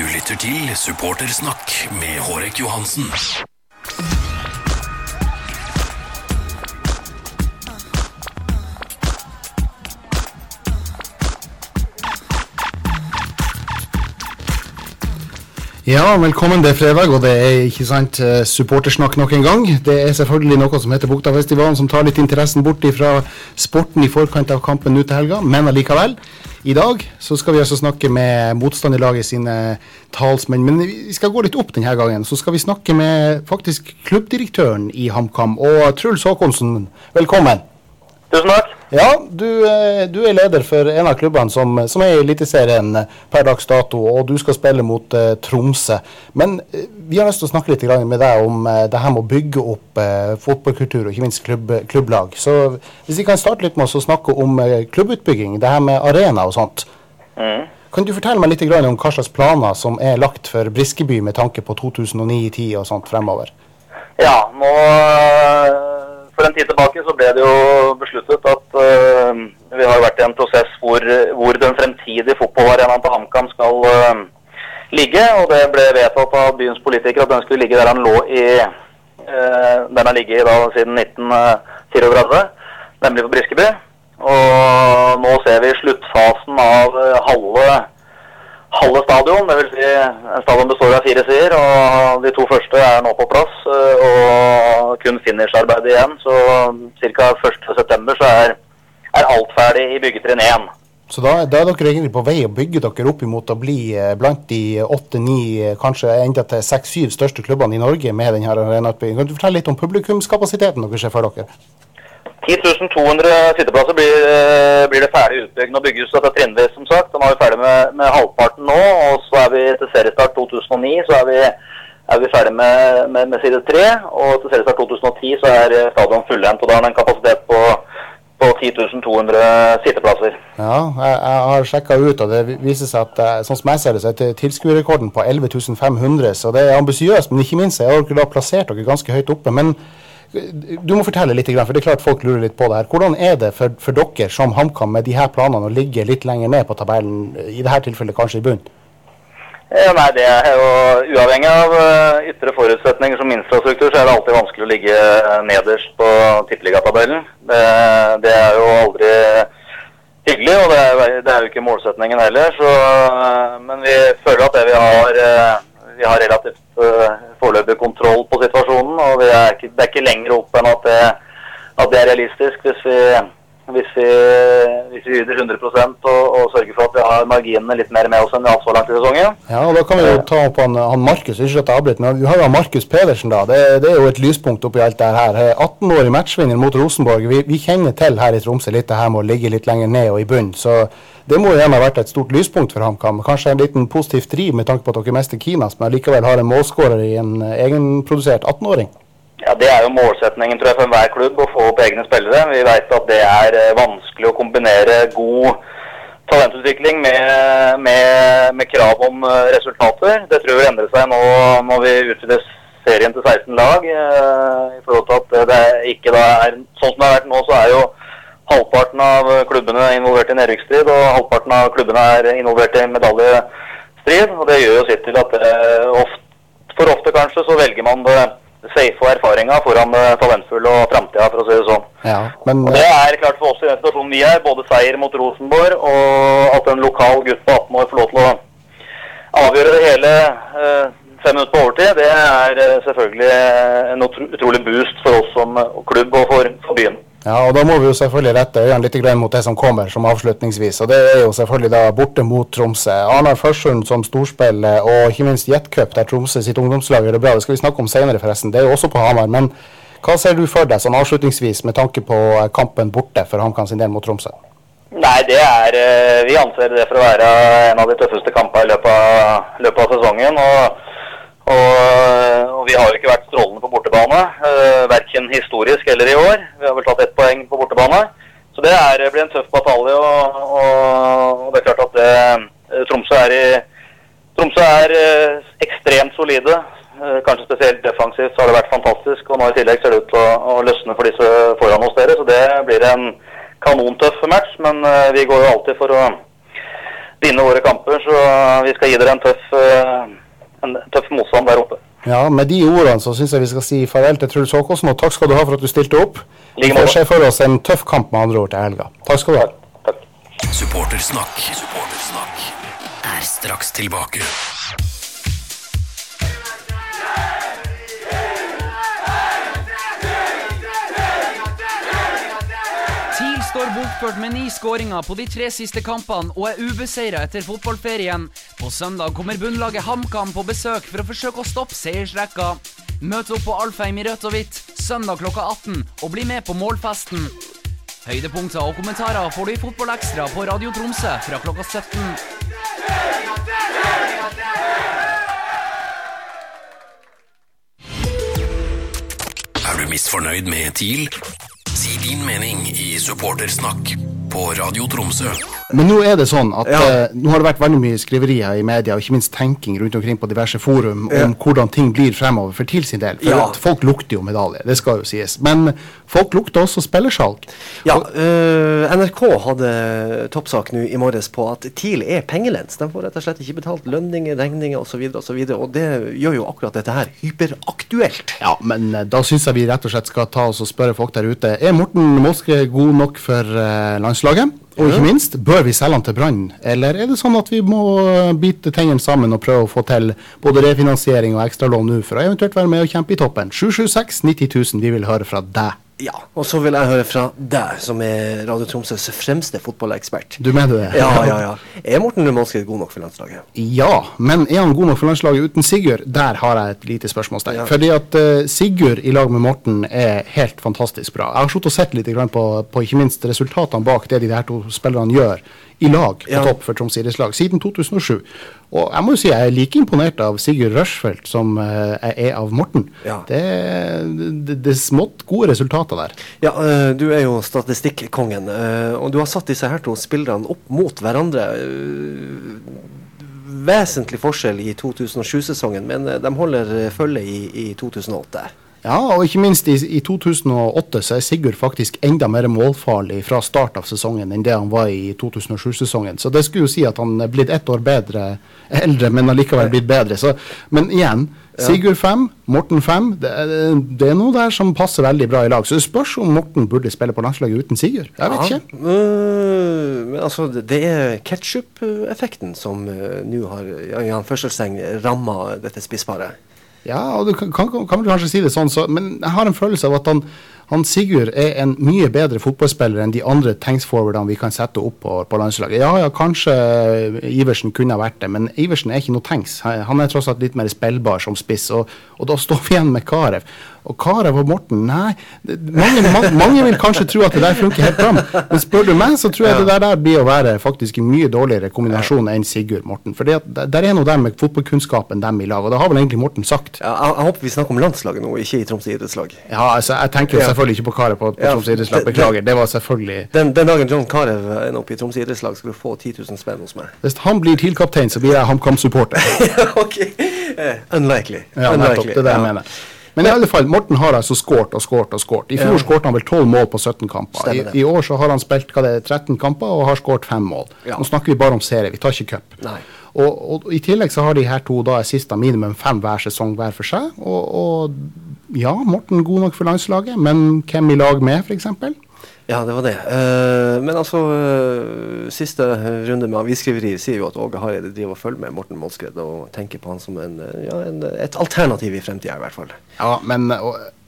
Du lytter til Supportersnakk med Hårek Johansen. Ja, velkommen. Det er fredag, og det er ikke sant eh, supportersnakk nok en gang. Det er selvfølgelig noe som heter Buktafestivalen, som tar litt interessen bort fra sporten i forkant av kampen nå til helga, men allikevel. I dag så skal vi altså snakke med motstanderlaget sine talsmenn, men vi skal gå litt opp denne gangen. Så skal vi snakke med faktisk klubbdirektøren i HamKam, og Truls Håkonsen, velkommen. Tusen takk. Ja, du, eh, du er leder for en av klubbene som, som er i Eliteserien per dags dato, og du skal spille mot uh, Tromsø. Men uh, vi har lyst til å snakke litt med deg om uh, det her med å bygge opp eh, fotballkultur, og ikke minst klubb, klubblag. Så hvis vi kan starte litt med å snakke om eh, klubbutbygging, det her med arena og sånt. Mm. Kan du fortelle meg litt om hva slags planer som er lagt for Briskeby med tanke på 2009-10 og sånt fremover? Ja, nå For en tid tilbake så ble det jo besluttet at uh, vi har vært i en prosess hvor, hvor den fremtidige fotballarenaen på HamKam skal uh, ligge. Og det ble vedtatt av byens politikere at den skulle ligge der den lå i uh, Den har ligget da siden 1934, nemlig på Briskeby. Og nå ser vi sluttfasen av halve halve stadion. Det vil si, stadion består av fire sider, og de to første er nå på plass. øh, Og kun finisharbeidet igjen. Så ca. 1.9. så er, er alt ferdig i byggetrinn 1. Så da, da er dere egentlig på vei å bygge dere opp imot å bli eh, blant de åtte-ni, kanskje enda til seks-syv største klubbene i Norge med denne arenautbyggingen. Kan du fortelle litt om publikumskapasiteten dere ser for dere? 10 200 sitteplasser blir, eh, blir det ferdig utbygd. Nå bygges dette trinnvis, som sagt. Nå er vi ferdig med, med halvparten nå. Og så er vi til seriestart 2009 så er vi, er vi ferdig med, med, med side 3. Og til seriestart 2010 så er stadion fullendt. Og da har den en kapasitet på, på 10.200 sitteplasser. Ja, jeg, jeg har sjekka ut, og det viser seg at eh, sånn som jeg ser det, så er tilskuerrekorden på 11.500, Så det er ambisiøst, men ikke minst har dere da plassert dere ganske høyt oppe. men du må fortelle litt, for det er klart folk lurer litt på det her. Hvordan er det for, for dere som HamKam med de her planene å ligge litt lenger ned på tabellen, i dette tilfellet kanskje i bunnen? Ja, nei, det er jo Uavhengig av uh, ytre forutsetninger som infrastruktur, så er det alltid vanskelig å ligge nederst på tippeligatabellen. Det, det er jo aldri hyggelig, og det er, det er jo ikke målsetningen heller. Så, uh, men vi føler at det vi har uh, vi har relativt foreløpig kontroll på situasjonen. Og vi er ikke, Det er ikke lenger opp enn at det, at det er realistisk hvis vi, hvis vi, hvis vi yter 100 og, og sørger for at vi har marginene litt mer med oss enn vi har hatt så langt i sesongen. Ja, og Da kan vi jo ta opp han, han Markus. Ikke at jeg avbryter, men vi har jo han Markus Pedersen. da. Det, det, er jo et lyspunkt oppi alt det her. 18-årig matchvinner mot Rosenborg. Vi, vi, kjenner til her i Tromsø litt det her med å ligge litt lenger ned og i bunnen. så det må jo gjerne ha vært et stort lyspunkt for HamKam. Kanskje en liten positiv driv med tanke på at dere mester Kinas, men likevel har en målskårer i en egenprodusert 18-åring? Ja, Det er jo målsetningen tror jeg, for enhver klubb å få opp egne spillere. Vi vet at det er vanskelig å kombinere god talentutvikling med, med, med krav om resultater. Det tror jeg vil endre seg nå når vi utvider serien til 16 lag. i forhold til at det ikke da er Sånn som det har vært nå, så er jo Halvparten av klubbene er involvert i nedrykksstrid, og halvparten av klubbene er involvert i medaljestrid. og Det gjør jo sitt til at ofte, for ofte kanskje så velger man det safe og erfaringa foran det talentfulle og framtida, for å si det sånn. Ja, men, og Det er klart for oss i den situasjonen vi er, både seier mot Rosenborg og at en lokal gutt på 18 år får lov til å avgjøre det hele eh, fem minutter på overtid, det er eh, selvfølgelig en utrolig boost for oss som klubb og for byen. Ja, og Da må vi jo selvfølgelig rette øynene litt mot det som kommer som avslutningsvis. og Det er jo selvfølgelig da borte mot Tromsø. Arnar Førsund som storspill, og ikke minst Jetcup, der Tromsø sitt ungdomslag gjør det bra. Det skal vi snakke om senere, forresten. Det er jo også på Hamar. Men hva ser du for deg sånn avslutningsvis med tanke på kampen borte for HamKam sin del mot Tromsø? Nei, det er Vi anser det for å være en av de tøffeste kampene i løpet av, løpet av sesongen. og og, og, vi har jo ikke vært strålende på bortebane, uh, verken historisk eller i år. Vi har vel tatt ett poeng på bortebane. Så det er, blir en tøff batalje. Og, og, og det er klart at det, Tromsø er, i, Tromsø er uh, ekstremt solide. Uh, kanskje spesielt defensivt så har det vært fantastisk. Og nå i tillegg ser det ut til å, å løsne for disse foran hos dere. Så det blir en kanontøff match. Men vi går jo alltid for å vinne våre kamper. Så vi skal gi dere en tøff, eh, en tøff motstand der oppe. Ja, Med de ordene så syns jeg vi skal si farvel til Truls Håkonsen, og takk skal du ha for at du stilte opp. Vi får se for oss en tøff kamp med andre ord til helga. Takk skal du ha. Takk. Supportersnakk. Supportersnakk er straks tilbake. Står bokført med ni skåringer på de tre siste kampene og er ubeseira etter fotballferien. På søndag kommer bunnlaget HamKam på besøk for å forsøke å stoppe seiersrekka. Møt opp på Alfheim i rødt og hvitt søndag klokka 18 og bli med på målfesten. Høydepunkter og kommentarer får du i Fotballekstra på Radio Tromsø fra klokka 17. Er du misfornøyd med TIL? Din mening i Supportersnakk på Radio Tromsø. Men nå er det sånn at Ja. eh, nå har det vært veldig mye skriverier i media, og ikke minst tenking rundt omkring på diverse forum om Ja. hvordan ting blir fremover for TIL sin del. For Ja. folk lukter jo medalje, det skal jo sies. Men folk lukter også spillersalg. Ja, øh, NRK hadde toppsak nå i morges på at TIL er pengelens. De får rett og slett ikke betalt lønninger, regninger osv. Og, så videre, og det gjør jo akkurat dette her hyperaktuelt. Ja, men eh, da syns jeg vi rett og slett skal ta oss og spørre folk der ute. Er Morten Molske god nok for uh, landslaget? Og ikke minst, bør vi selge den til Brann? Eller er det sånn at vi må eh, bite tennene sammen og prøve å få til både refinansiering og ekstralån nå, for å eventuelt være med og kjempe i toppen? 776 90 000, vi vil høre fra deg. Ja, Og så vil jeg høre fra deg, som er Radio Tromsøs fremste fotballekspert. Du mener det? Ja, ja, ja. Er Morten Målskred god nok for landslaget? Ja, men er han god nok for landslaget uten Sigurd? Der har jeg et lite spørsmålstegn. Ja. Fordi at uh, Sigurd i lag med Morten er helt fantastisk bra. Jeg har sittet og sett litt på, på ikke minst resultatene bak det de her to spillerne gjør i lag på Ja. topp for Troms idrettslag siden 2007. Og jeg må jo si jeg er like imponert av Sigurd Rushfeldt som eh, jeg er av Morten. Ja. Det, det, det er smått gode resultater der. Ja, øh, du er jo statistikkongen, øh, og du har satt disse her to spillerne opp mot hverandre. vesentlig forskjell i 2007-sesongen, men de holder følge i, i 2008. Ja, og ikke minst i, i 2008 så er Sigurd faktisk enda mer målfarlig fra start av sesongen enn det han var i 2007-sesongen. Så det skulle jo si at han er blitt ett år bedre, eldre, men allikevel blitt bedre. Så, men igjen, Sigurd 5, Morten 5. Det, det er noe der som passer veldig bra i lag. Så det spørs om Morten burde spille på landslaget uten Sigurd. Jeg vet ikke. Øh, men altså, det- er ketsjup-effekten som øh, nå har ja, i anførselstegn ramma dette spissparet. Ja, og du kan, kan, kan kanskje si det sånn, så, men jeg har en følelse av at han, han Sigurd er en mye bedre fotballspiller enn de andre tanksforwardene vi kan sette opp på, på landslaget. Ja, ja, kanskje Iversen kunne ha vært det, men Iversen er ikke noe tanks. Han er tross alt litt mer spillbar som spiss, og, og da står vi igjen med Karev. Og Karev og Morten, nei mange, mange, mange vil kanskje tro at det der funker helt bra, men spør du meg, så tror jeg det der, der blir å være faktisk en mye dårligere kombinasjon enn Sigurd Morten. For det, der er noe der med fotballkunnskapen dem i lag, og det har vel egentlig Morten sagt. Ja, jeg, jeg håper vi snakker om landslaget nå, ikke i Tromsø idrettslag. Ja, altså, jeg tenker jo selvfølgelig ikke på Karev på, på Ja, Troms idrettslag. Beklager. Det var selvfølgelig Den, den dagen John Carew er oppe i Tromsø idrettslag, skal du få 10 000 spenn hos meg. Hvis han blir TIL-kaptein, så blir jeg HamKam-supporter. ok. uh, unlikely. Ja, nettopp. Det er det jeg Ja. mener. Men i alle fall, Morten har altså skåret og skåret og skåret. I fjor Ja. skåret han vel 12 mål på 17 kamper. I, I år så har han spilt hva det er, 13 kamper og har skåret 5 mål. Ja. Nå snakker vi bare om serie, vi tar ikke cup. Og, og i tillegg så har de her to da assista minimum fem hver sesong hver for seg. Og, og ja, Morten god nok for landslaget, men hvem i lag med, f.eks.? Ja, det var det. Uh, men altså, uh, siste runde med avisskriveri sier jo at Åge Hareide driver og følger med Morten Målskred og tenker på han som en, eh, ja, en, et alternativ i fremtida, i hvert fall. Ja, men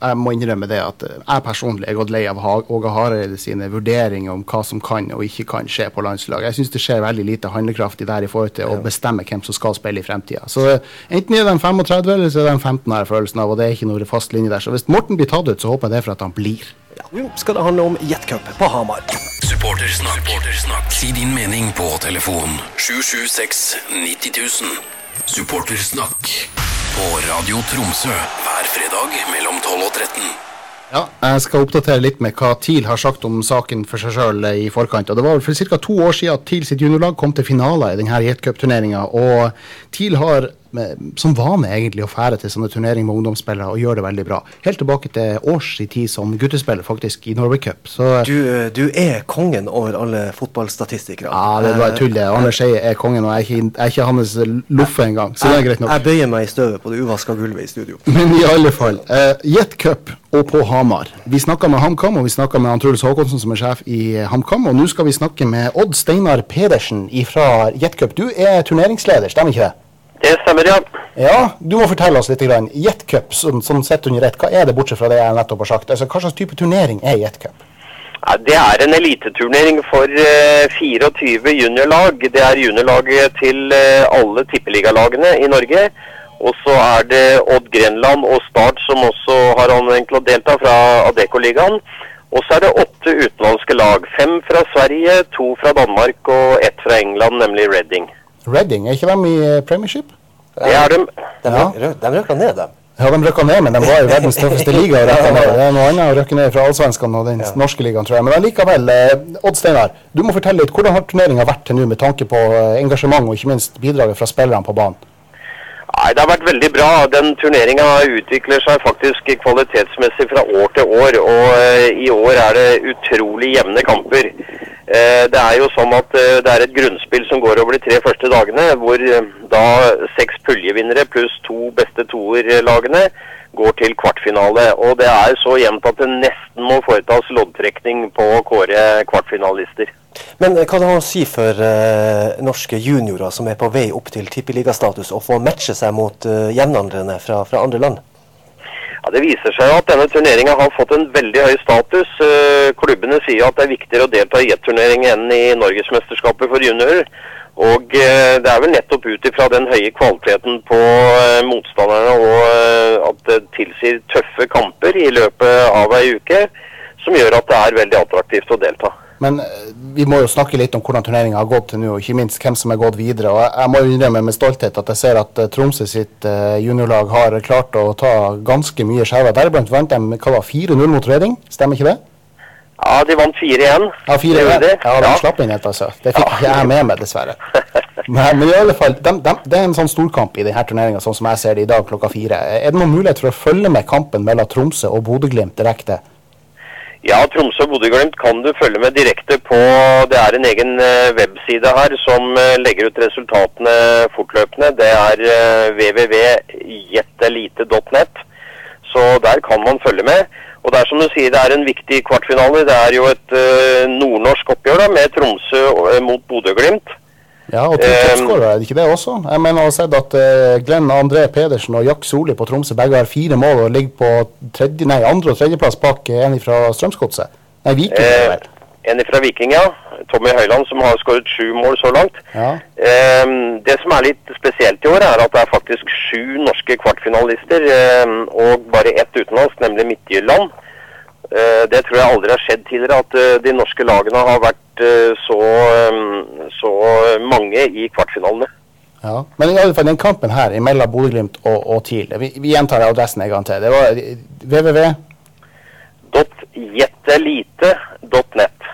jeg må innrømme det at eh, jeg personlig er gått lei av Åge Hareide sine vurderinger om hva som kan og ikke kan skje på landslaget. Jeg syns det skjer veldig lite handlekraftig der i forhold til å bestemme hvem som skal spille i fremtida. Så eh, enten er de 35 eller så er de 15, har jeg følelsen av, og det er ikke noe fast linje der. Så hvis Morten blir tatt ut, så håper jeg det er for at han blir. Ja, skal det handle om jetcup på Hamar. Supportersnakk. Supportersnakk. Si din mening på telefon 776 90 000. Supportersnakk på Radio Tromsø hver fredag mellom 12 og 13. Ja, jeg skal oppdatere litt med hva TIL har sagt om saken for seg sjøl i forkant. og Det var for ca. to år siden at TIL sitt juniorlag kom til finaler i denne Jet Cup-turneringa. Og TIL har med, som vane egentlig å fære til sånne turneringer med ungdomsspillere og gjøre det veldig bra. Helt tilbake til års i tid som guttespiller faktisk i Norway Cup. Så Du, eh, du er kongen over alle fotballstatistikere. ja, det var bare tull. Arne Anders Skeie er kongen, og jeg er ikke, jeg er ikke hans loffe engang. Så det er greit nok. Jeg bøyer meg i støvet på det uvaska gulvet i studio. Men i alle fall. Uh, Jet Cup og på Hamar. Vi snakka med HamKam, og vi snakka med Truls Håkonsen, som er sjef i eh, HamKam. Og nå skal vi snakke med Odd Steinar Pedersen fra Jet Cup. Du er turneringsleder, stemmer ikke det? Det stemmer, ja. Ja, du må fortelle oss litt. Jetcup, Jet som, som sett under ett, hva er det bortsett fra det jeg nettopp har sagt? Altså, Hva slags type turnering er jetcup? Ja, Det er en eliteturnering for uh, 24 juniorlag. Det er juniorlaget til uh, alle tippeligalagene i Norge. Og så er det Odd Grenland og Start som også har anledning til å delta fra Adeccoligaen. Og så er det åtte utenlandske lag. Fem fra Sverige, to fra Danmark og ett fra England, nemlig Reading. Reading, er ikke de i eh, Premiership? Det er de. De, Ja. de røkka ned, dem. Ja, de røkka ned, men de var i verdens tøffeste liga. Ja, Det er noe annet å røkke ned fra allsvenskene og den norske ligaen, tror jeg. Men likevel, eh, Odd Steinar, du må fortelle litt. Hvordan har turneringa vært til nå, med tanke på eh, engasjement og ikke minst bidraget fra spillerne på banen? Nei, Det har vært veldig bra. Den turneringa utvikler seg faktisk kvalitetsmessig fra år til år. Og eh, i år er det utrolig jevne kamper. Eh, det er jo sånn at eh, det er et grunnspill som går over de tre første dagene, hvor eh, da seks puljevinnere pluss to beste toerlagene går til kvartfinale. Og det er så jevnt at det nesten må foretas loddtrekning på å kåre kvartfinalister. Men hva det har å si for eh, norske juniorer som er på vei opp til tippeligastatus, å få matche seg mot uh, jevnaldrende fra, fra andre land? Ja, Det viser seg at denne turneringa har fått en veldig høy status. Eh, Klubbene sier at det er viktigere å delta i jetturnering enn i Norgesmesterskapet for juniorer. Og eh, det er vel nettopp ut ifra den høye kvaliteten på eh, motstanderne og at det tilsier tøffe kamper i løpet av ei uke, som gjør at det er veldig attraktivt å delta. Men eh, vi må jo snakke litt om hvordan turneringa har gått til nå, og ikke minst hvem som har gått videre. Og jeg, jeg må innrømme med stolthet at jeg ser at eh, Tromsø sitt eh, juniorlag har klart å ta ganske mye skjære. Deriblant vant de 4-0 mot Røding, stemmer ikke det? Ja, de vant 4-1. Ja, 4 Det gjorde de. Ja, de slapp inn et, altså. Det fikk ikke jeg med meg, dessverre. Men, men i alle fall, dem- de, det er en sånn storkamp i denne turneringa, sånn som jeg ser det i dag klokka fire. Er det noen mulighet for å følge med kampen mellom Tromsø og Bodø-Glimt direkte? Ja, Tromsø og Bodø-Glimt kan du følge med direkte på Det er en egen eh, webside her som eh, legger ut resultatene fortløpende. Det er uh, www.jettelite.net. Så der kan man følge med. Og det er som du sier, det er en viktig kvartfinale. Det er jo et eh, nordnorsk oppgjør da, med Tromsø eh, mot Bodø-Glimt. Ja, og to toppskårere, er det ikke det også? Jeg mener å ha sett at eh, Glenn André Pedersen og Jack Soli på Tromsø begge har fire mål og ligger på tredje, nei, andre- og tredjeplass bak eh, en fra Strømsgodset. Nei, Viking, Eh, vel. en fra Viking, ja. Tommy Høiland, som har skåret sju mål så langt. Ja. Eh, det som er litt spesielt i år, er at det er faktisk sju norske kvartfinalister eh, og bare ett utenlands, nemlig Midtjylland. Eh, det tror jeg aldri har skjedd tidligere, at eh, de norske lagene har vært eh, så, så mange i kvartfinalene. Ja. Men i alle fall, den kampen her mellom Bodø-Glimt og, og TIL, vi, vi gjentar adressen en gang til. Det var www.jettelite.net. www. .jettelite.net.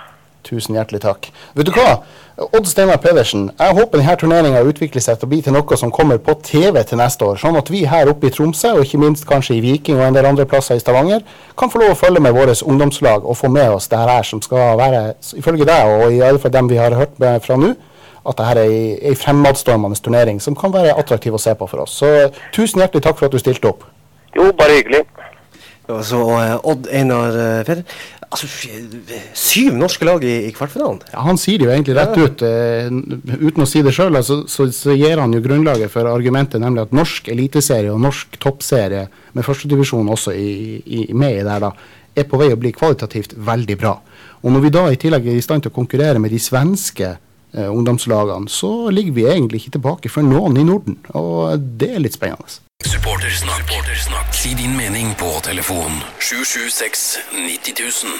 Tusen hjertelig takk. Vet du hva? Odd Steinar Pedersen, jeg håper denne turneringa utvikler seg til å bli til noe som kommer på TV til neste år, sånn at vi her oppe i Tromsø, og ikke minst kanskje i Viking og en del andre plasser i Stavanger, kan få lov å følge med våre ungdomslag og få med oss det her som skal være, ifølge deg og i alle fall dem vi har hørt med fra nå, at dette er ei, fremadstormende turnering som kan være attraktiv å se på for oss. Så tusen hjertelig takk for at du stilte opp. Jo, bare hyggelig. Og så eh, Odd Einar eh, Peder. Altså, syv norske lag i, i kvartfinalen. Ja, han sier det jo egentlig rett ut, Uh, uten å si det sjøl. Altså, så, så gir han jo grunnlaget for argumentet, nemlig at norsk eliteserie og norsk toppserie med førstedivisjon også i, i, med i der, da, er på vei å bli kvalitativt veldig bra. Og når vi da i tillegg er i stand til å konkurrere med de svenske uh, ungdomslagene, så ligger vi egentlig ikke tilbake for noen i Norden. Og det er litt spennende. Supportersnakk. Supportersnakk. Si din mening på telefon 776 9000.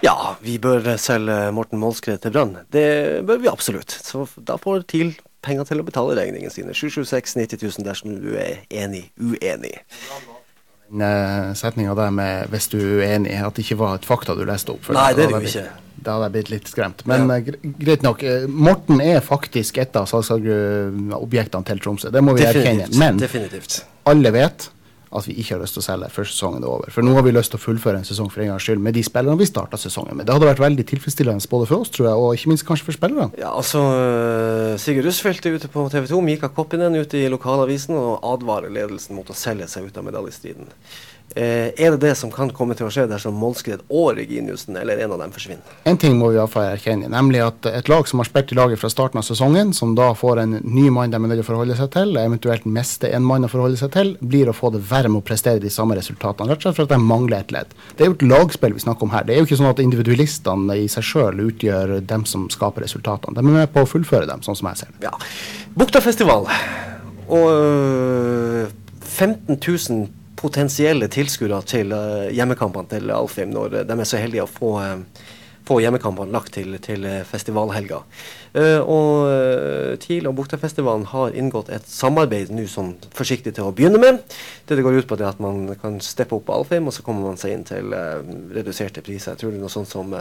Ja, vi bør selge Morten Målskred til Brann. Det bør vi absolutt. Så da får TIL penger til å betale regningene sine. 776 9000 dersom du er enig uenig. Den setninga der med 'hvis du er uenig', at det ikke var et fakta du leste opp. Nei, det er det jo ikke. da hadde jeg blitt litt skremt. Men ja. greit nok. eh, Morten er faktisk et av salgsobjektene til Tromsø. Det må vi erkjenne. Definitivt. Men Definitivt. alle vet at vi ikke har lyst til å selge før sesongen er over. For nå har vi lyst til å fullføre en sesong for en gangs skyld med de spillerne vi starta sesongen med. Det hadde vært veldig tilfredsstillende både for oss, tror jeg, og ikke minst kanskje for spillerne. Ja, altså øh, Sigurd Russfeldt er ute på TV 2. Mika Koppinen ute i lokalavisen og advarer ledelsen mot å selge seg ut av medaljestriden. Eh, er det det som kan komme til å skje dersom Målskred og Reginiussen eller en av dem forsvinner? En ting må vi iallfall erkjenne, nemlig at et lag som har spilt i laget fra starten av sesongen, som da får en ny mann de er nødt til å forholde seg til, eventuelt mister en mann å forholde seg til, blir å få det verre med å prestere de samme resultatene. Rett og slett for at de mangler et ledd. Det er jo et lagspill vi snakker om her. Det er jo ikke sånn at individualistene i seg sjøl utgjør dem som skaper resultatene. De er med på å fullføre dem, sånn som jeg ser det. Ja. Buktafestival. Og øh, 15 000 potensielle tilskuere til øh, hjemmekampene til Alfheim når de er så heldige å få, øh, få hjemmekampene lagt til, til festivalhelga. Eh, og TIL og Buktafestivalen har inngått et samarbeid nå som forsiktig til å begynne med. Det det går ut på det at man kan steppe opp Alfheim, og så kommer man seg inn til reduserte priser. Jeg tror det er noe sånt som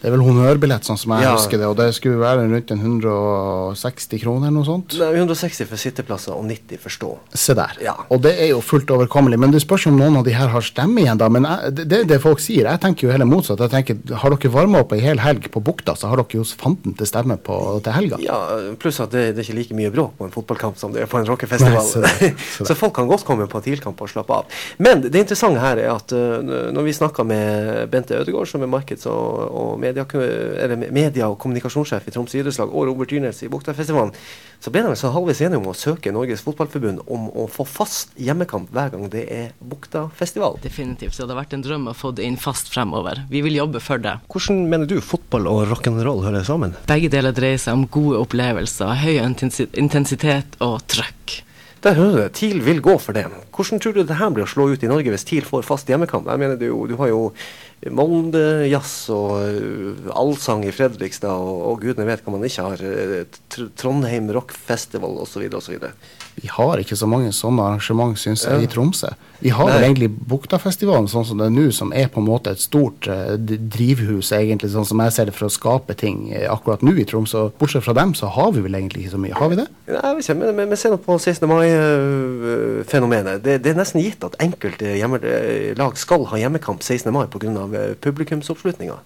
Det er vel honnørbillett, sånn som jeg Ja. husker det, og det skulle være rundt en 160 kroner eller noe sånt. nei, 160 for sitteplasser og 90 for stå. Se der. Ja. Og det er jo fullt overkommelig. Men det spørs om noen av de her har stemme igjen, da. Men jeg, det det det folk sier. Jeg tenker jo heller motsatt. Jeg tenker, Har dere varma opp ei hel helg på Bukta, så har dere jo fanten til stemme på, til helga. Ja, pluss at det, det er ikke like mye bråk på en fotballkamp som det er på en rockefestival. Nei, se der, se der. så folk kan godt komme på TIL-kamp og slappe av. Men det interessante her er at uh, når vi snakka med Bente Ødegaard, som er markeds- og, og media, eller media- og kommunikasjonssjef i Troms idrettslag, og Robert Dyrnes i Buktafestivalen, så ble de så halvveis enige om å søke Norges Fotballforbund om å få fast hjemmekamp hver gang det er Buktafestival. Definitivt. Så det hadde vært en drøm å få det inn fast fremover. Vi vil jobbe for det. Hvordan mener du fotball og rock'n'roll hører sammen? Begge deler dreier seg om gode opplevelser, høy intensitet og trøkk. Der hører du, TIL vil gå for det. Hvordan tror du det her blir å slå ut i Norge hvis TIL får fast hjemmekamp? Jeg mener, du, du har jo Molde-jazz og uh, allsang i Fredrikstad, og, og gudene vet hva man ikke har. uh, Tr Trondheim Rock Festival osv. osv. Vi har ikke så mange sånne arrangement, syns jeg, Ja. i Tromsø. Vi har vel egentlig Buktafestivalen sånn som det er nå, som er på en måte et stort eh, drivhus, egentlig, sånn som jeg ser det, for å skape ting eh, akkurat nå i Tromsø. Bortsett fra dem, så har vi vel egentlig ikke så mye. Har vi det? Nei, jeg vet ikke, men, men, men se nå på 16. mai-fenomenet. det, det er nesten gitt at enkelte hjemme, eh, lag skal ha hjemmekamp 16. mai pga. Uh, publikumsoppslutninga.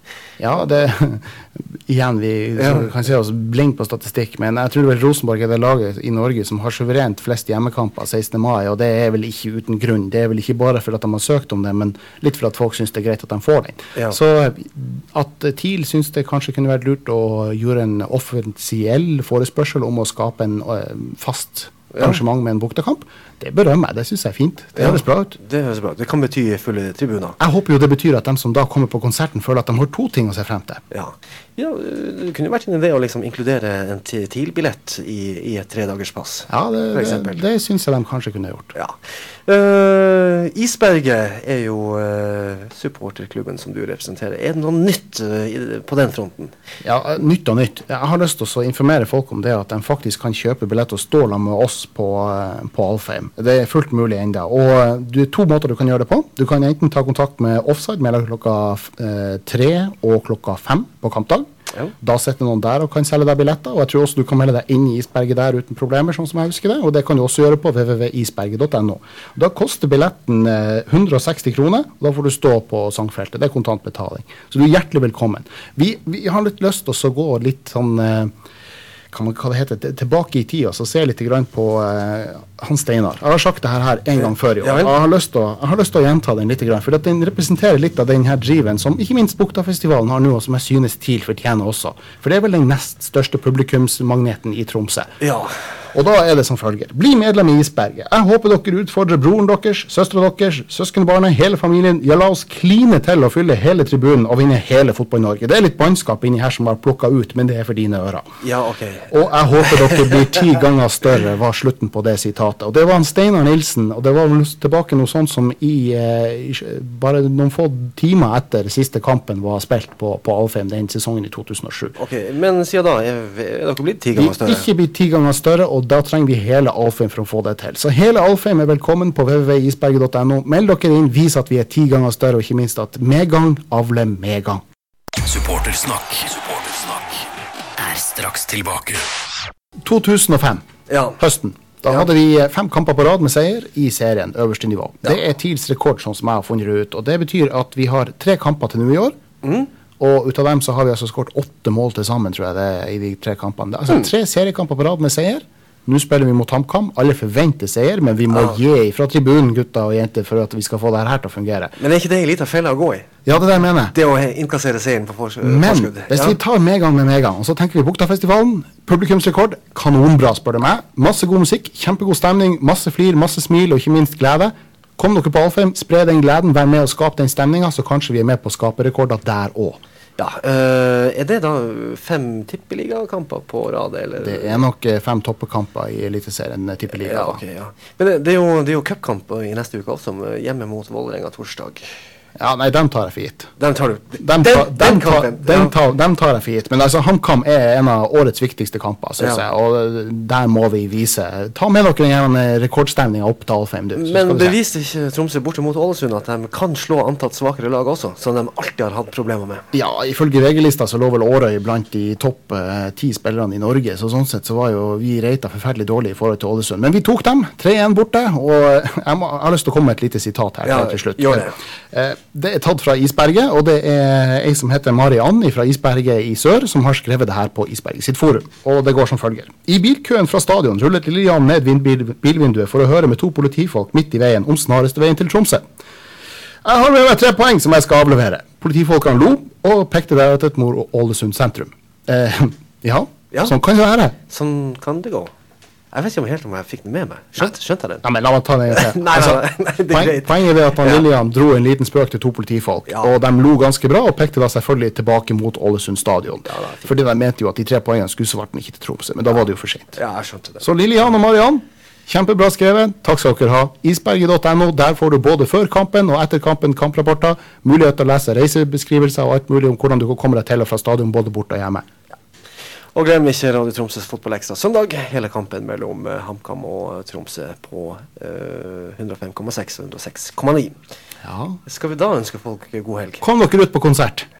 Ja, det Igjen, vi Ja. kan se oss blind på statistikk, men jeg tror vel Rosenborg er det laget i Norge som har suverent flest hjemmekamper 16. mai, og det er vel ikke uten grunn. Det er vel ikke bare fordi at de har søkt om det, men litt for at folk syns det er greit at de får den. Ja. Så at eh, TIL syns det kanskje kunne vært lurt å gjøre en offensiell forespørsel om å skape en eh, fast arrangement med en buktakamp, det berømmer jeg. Det syns jeg er fint. Det Ja. høres bra ut. Det høres bra ut. Det kan bety fulle tribuner. Jeg håper jo det betyr at de som da kommer på konserten, føler at de har to ting å se frem til. Ja. ja, det kunne vært en idé å liksom inkludere en ti- TIL-billett i, i et tredagerspass. Ja, det, det, det syns jeg de kanskje kunne gjort. Ja. Uh, Isberget er jo uh, supporterklubben som du representerer. Er det noe nytt uh, på den fronten? Ja, Nytt og nytt. Jeg har lyst til å informere folk om det at de faktisk kan kjøpe billett og stå sammen med oss på, på Alfheim. Det er fullt mulig ennå. Og eh, det er to måter du kan gjøre det på. Du kan enten ta kontakt med Offside mellom klokka eh, tre og klokka fem på kampdag. Ja. Da sitter noen der og kan selge deg billetter. Og jeg tror også du kan melde deg inn i isberget der uten problemer, sånn som jeg husker det. Og det kan du også gjøre på www.isberget.no. Da koster billetten eh, 160 kroner, og da får du stå på sangfeltet. Det er kontantbetaling. Så du er hjertelig velkommen. Vi, vi har litt lyst til å gå litt sånn eh, hva, man, hva det heter, tilbake i tida og se litt grann på eh, Hans Steinar. Jeg har sagt det her, her en gang før i år. Jeg, har lyst til å, jeg gjenta den litt, grann, for den representerer litt av den her driven som ikke minst Buktafestivalen har nå, og som jeg synes TIL fortjener også. For det er vel den nest største publikumsmagneten i Tromsø. Ja. Og da er det som følger. Bli medlem i Isberget. Jeg håper dere utfordrer broren deres, søstera deres, søskenbarnet, hele familien. Ja, la oss kline til og fylle hele tribunen og vinne hele Fotball-Norge. Det er litt bannskap inni her som var plukka ut, men det er for dine ører. Ja, ok. Og jeg håper dere blir ti ganger større, var slutten på det sitatet. Og det var en Steinar Nilsen, og det var vel tilbake noe sånt som i, eh, bare noen få timer etter siste kampen var spilt på, på Alfheim den sesongen i 2007. Ok, Men siden da, er, er dere blitt ti ganger større? ikke blitt ti ganger større, og da trenger vi hele Alfheim for å få det til. Så hele Alfheim er velkommen på www.isberget.no. Meld dere inn, vis at vi er ti ganger større, og ikke minst at medgang avler medgang. Supportersnakk. Supportersnakk er straks tilbake. 2005, Ja. høsten. Da Ja. hadde vi fem kamper på rad med seier i serien, øverste nivå. Det er TILs rekord, sånn som jeg har funnet det ut. Og det betyr at vi har tre kamper til nå i år. Mm. Og ut av dem så har vi altså skåret åtte mål til sammen, tror jeg det er, i de tre kampene. Er Mm. Altså tre seriekamper på rad med seier. Nå spiller vi mot HamKam. Alle forventer seier, men vi må ah. gi fra tribunen, gutter og jenter, for at vi skal få det her til å fungere. Men er ikke det en liten felle å gå i? Ja, det er det jeg mener. Det å innkassere seieren på forskudd. Men hvis Ja. vi tar medgang med medgang, og så tenker vi Buktafestivalen, publikumsrekord, kanonbra, spør du meg. Masse god musikk, kjempegod stemning, masse flir, masse smil og ikke minst glede. Kom dere på Alfheim, spre den gleden, vær med og skape den stemninga, så kanskje vi er med på å skape rekorder der òg. Ja, øh, Er det da fem tippeligakamper på rad, eller? Det er nok eh, fem toppekamper i Eliteserien eh, tippeliga. ja, okay, ja. Men det, det er jo, det er jo cupkamp i neste uke også, hjemme mot Vålerenga torsdag. Ja, nei, dem tar jeg for gitt. Den tar du. Dem, den, dem, tar, kampen. dem, ja. tar, dem tar jeg for gitt. Men altså, HamKam er en av årets viktigste kamper, syns Ja. jeg. Og der må vi vise Ta med dere den rekordstemninga opp til Alfheim, du. Men beviste ikke Tromsø borte mot Ålesund at de kan slå antatt svakere lag også, som de alltid har hatt problemer med? Ja, ifølge VG-lista så lå vel Årøy blant de topp eh, ti spillerne i Norge, så sånn sett så var jo vi reita forferdelig dårlig i forhold til Ålesund. Men vi tok dem, 3-1 borte, og jeg, må, jeg har lyst til å komme med et lite sitat her Ja, til slutt. gjør det. Eh, det er tatt fra Isberget, og det er ei som heter Mari Ann fra Isberget i sør, som har skrevet det her på Isberget sitt forum. Og det går som følger. I bilkøen fra stadion rullet Lillian ned bil bilvinduet for å høre med to politifolk midt i veien om snareste veien til Tromsø. Jeg har med meg tre poeng som jeg skal avlevere. Politifolkene lo og pekte deretter mot Ålesund sentrum. Eh, ja, Ja. sånn kan det være. Sånn kan det gå. Jeg vet ikke om helt om jeg fikk den med meg. Skjønte, skjønte jeg den? Ja, men La meg ta den en gang til. Nei, nei, nei, nei, greit. poenget er at han Ja. Lillian dro en liten spøk til to politifolk, Ja. og de lo ganske bra og pekte da selvfølgelig tilbake mot Ålesund stadion. Ja, er. Fordi de mente jo at de tre poengene skulle svarte ikke til Tromsø, men da var det jo for sent. Ja, jeg skjønte det. Så Lillian og Mariann, kjempebra skrevet. Takk skal dere ha. Isberget.no, der får du både før kampen og etter kampen kamprapporter. Mulighet til å lese reisebeskrivelser og alt mulig om hvordan du kan komme deg til og fra stadion både borte og hjemme. Og glem ikke Radio Tromsøs fotballekstra søndag. Hele kampen mellom eh, HamKam og eh, Tromsø på uh, 105,6 og 106,9. Ja. Skal vi da ønske folk god helg? Kom dere ut på konsert.